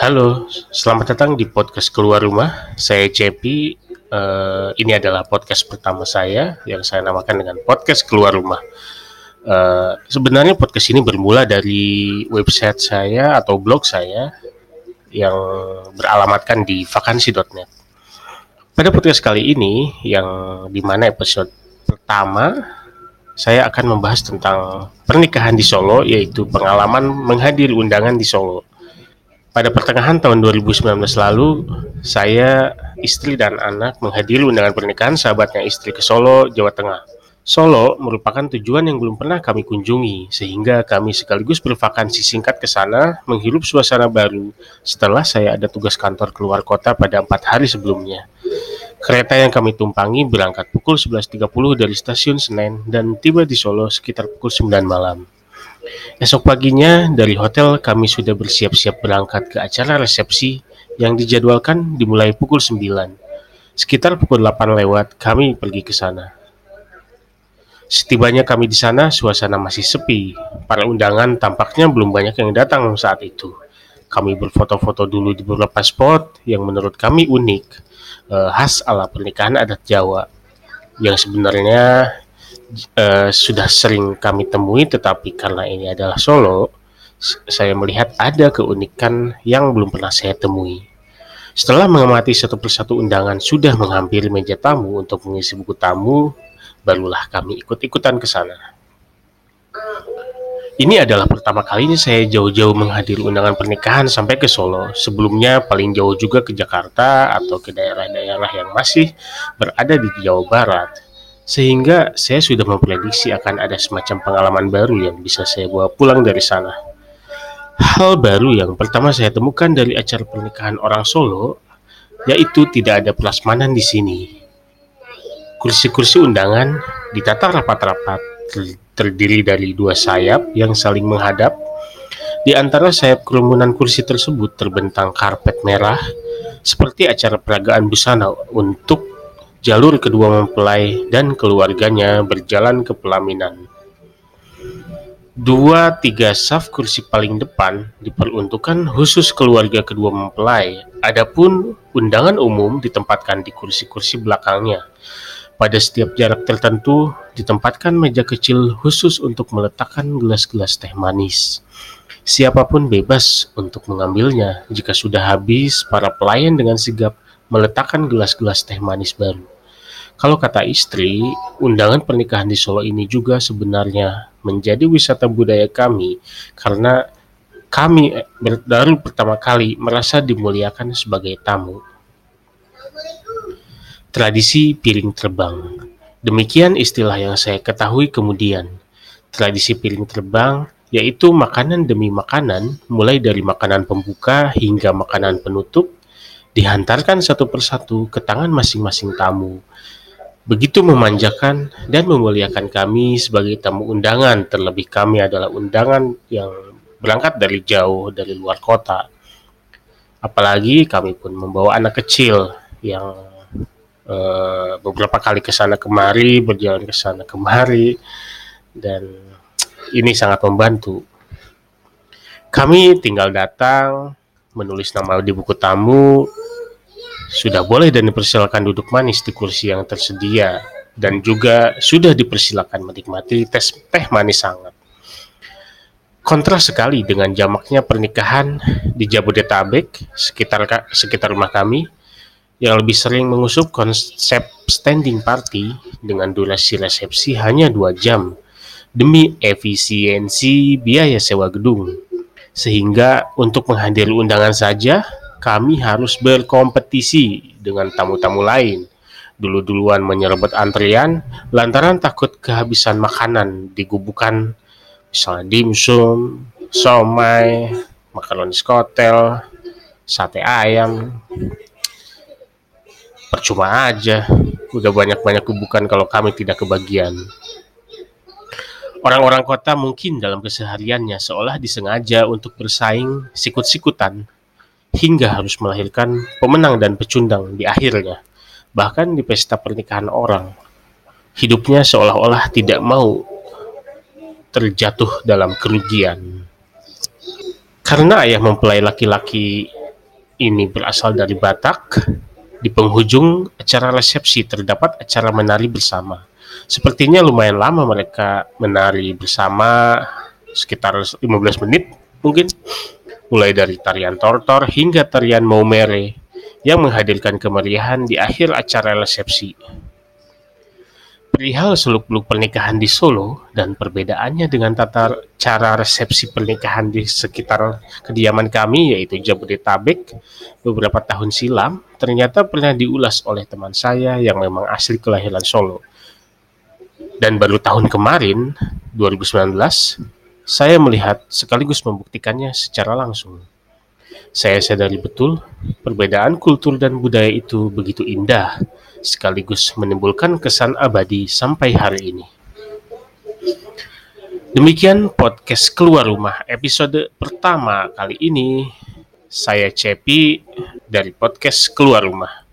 Halo, selamat datang di podcast Keluar Rumah. Saya Cepi. Uh, ini adalah podcast pertama saya yang saya namakan dengan podcast Keluar Rumah. Uh, sebenarnya podcast ini bermula dari website saya atau blog saya yang beralamatkan di vakansi.net. Pada podcast kali ini, yang di mana episode pertama, saya akan membahas tentang pernikahan di Solo, yaitu pengalaman menghadiri undangan di Solo. Pada pertengahan tahun 2019 lalu, saya, istri dan anak menghadiri undangan pernikahan sahabatnya istri ke Solo, Jawa Tengah. Solo merupakan tujuan yang belum pernah kami kunjungi, sehingga kami sekaligus bervakansi singkat ke sana, menghirup suasana baru setelah saya ada tugas kantor keluar kota pada empat hari sebelumnya. Kereta yang kami tumpangi berangkat pukul 11.30 dari stasiun Senen dan tiba di Solo sekitar pukul 9 malam. Esok paginya, dari hotel kami sudah bersiap-siap berangkat ke acara resepsi yang dijadwalkan dimulai pukul 9. Sekitar pukul 8 lewat, kami pergi ke sana. Setibanya kami di sana, suasana masih sepi. Para undangan tampaknya belum banyak yang datang saat itu. Kami berfoto-foto dulu di beberapa spot yang menurut kami unik, eh, khas ala pernikahan adat Jawa, yang sebenarnya uh, sudah sering kami temui, tetapi karena ini adalah Solo, saya melihat ada keunikan yang belum pernah saya temui. Setelah mengamati satu persatu undangan sudah menghampiri meja tamu untuk mengisi buku tamu, barulah kami ikut-ikutan ke sana. Ini adalah pertama kalinya saya jauh-jauh menghadiri undangan pernikahan sampai ke Solo. Sebelumnya paling jauh juga ke Jakarta atau ke daerah-daerah yang masih berada di Jawa Barat sehingga saya sudah memprediksi akan ada semacam pengalaman baru yang bisa saya bawa pulang dari sana. Hal baru yang pertama saya temukan dari acara pernikahan orang Solo, yaitu tidak ada prasmanan di sini. Kursi-kursi undangan ditata rapat-rapat, terdiri dari dua sayap yang saling menghadap. Di antara sayap kerumunan kursi tersebut terbentang karpet merah, seperti acara peragaan busana untuk jalur kedua mempelai dan keluarganya berjalan ke pelaminan. Dua tiga saf kursi paling depan diperuntukkan khusus keluarga kedua mempelai, adapun undangan umum ditempatkan di kursi-kursi belakangnya. Pada setiap jarak tertentu ditempatkan meja kecil khusus untuk meletakkan gelas-gelas teh manis. Siapa pun bebas untuk mengambilnya. Jika sudah habis, para pelayan dengan sigap meletakkan gelas-gelas teh manis baru. Kalau kata istri, undangan pernikahan di Solo ini juga sebenarnya menjadi wisata budaya kami karena kami baru pertama kali merasa dimuliakan sebagai tamu. Tradisi piring terbang. Demikian istilah yang saya ketahui kemudian. Tradisi piring terbang yaitu makanan demi makanan, mulai dari makanan pembuka hingga makanan penutup, dihantarkan satu persatu ke tangan masing-masing tamu. Begitu memanjakan dan memuliakan kami sebagai tamu undangan, terlebih kami adalah undangan yang berangkat dari jauh, dari luar kota. Apalagi kami pun membawa anak kecil yang uh, beberapa kali ke sana kemari, berjalan ke sana kemari, dan ini sangat membantu. Kami tinggal datang, menulis nama di buku tamu, sudah boleh dan dipersilakan duduk manis di kursi yang tersedia dan juga sudah dipersilakan menikmati tes teh manis hangat. Kontras sekali dengan jamaknya pernikahan di Jabodetabek sekitar sekitar rumah kami yang lebih sering mengusup konsep standing party dengan durasi resepsi hanya dua jam demi efisiensi biaya sewa gedung. Sehingga untuk menghadiri undangan saja kami harus berkompetisi dengan tamu-tamu lain. Dulu-duluan menyerobot antrian lantaran takut kehabisan makanan di gubukan misalnya dimsum, somai, makaroni skotel, sate ayam. Percuma aja, udah banyak-banyak gubukan kalau kami tidak kebagian. Orang-orang kota mungkin dalam kesehariannya seolah disengaja untuk bersaing sikut-sikutan hingga harus melahirkan pemenang dan pecundang di akhirnya. Bahkan di pesta pernikahan orang, hidupnya seolah-olah tidak mau terjatuh dalam kerugian. Karena ayah mempelai laki-laki ini berasal dari Batak. Di penghujung acara resepsi terdapat acara menari bersama. Sepertinya lumayan lama mereka menari bersama, sekitar 15 menit mungkin. Mulai dari tarian tortor hingga tarian maumere yang menghadirkan kemeriahan di akhir acara resepsi. Perihal seluk-beluk pernikahan di Solo dan perbedaannya dengan tata cara resepsi pernikahan di sekitar kediaman kami yaitu Jabodetabek beberapa tahun silam ternyata pernah diulas oleh teman saya yang memang asli kelahiran Solo. Dan baru tahun kemarin, 2019, saya melihat sekaligus membuktikannya secara langsung. Saya sadari betul perbedaan kultur dan budaya itu begitu indah sekaligus menimbulkan kesan abadi sampai hari ini. Demikian podcast Keluar Rumah episode pertama kali ini. Saya Cepi dari podcast Keluar Rumah.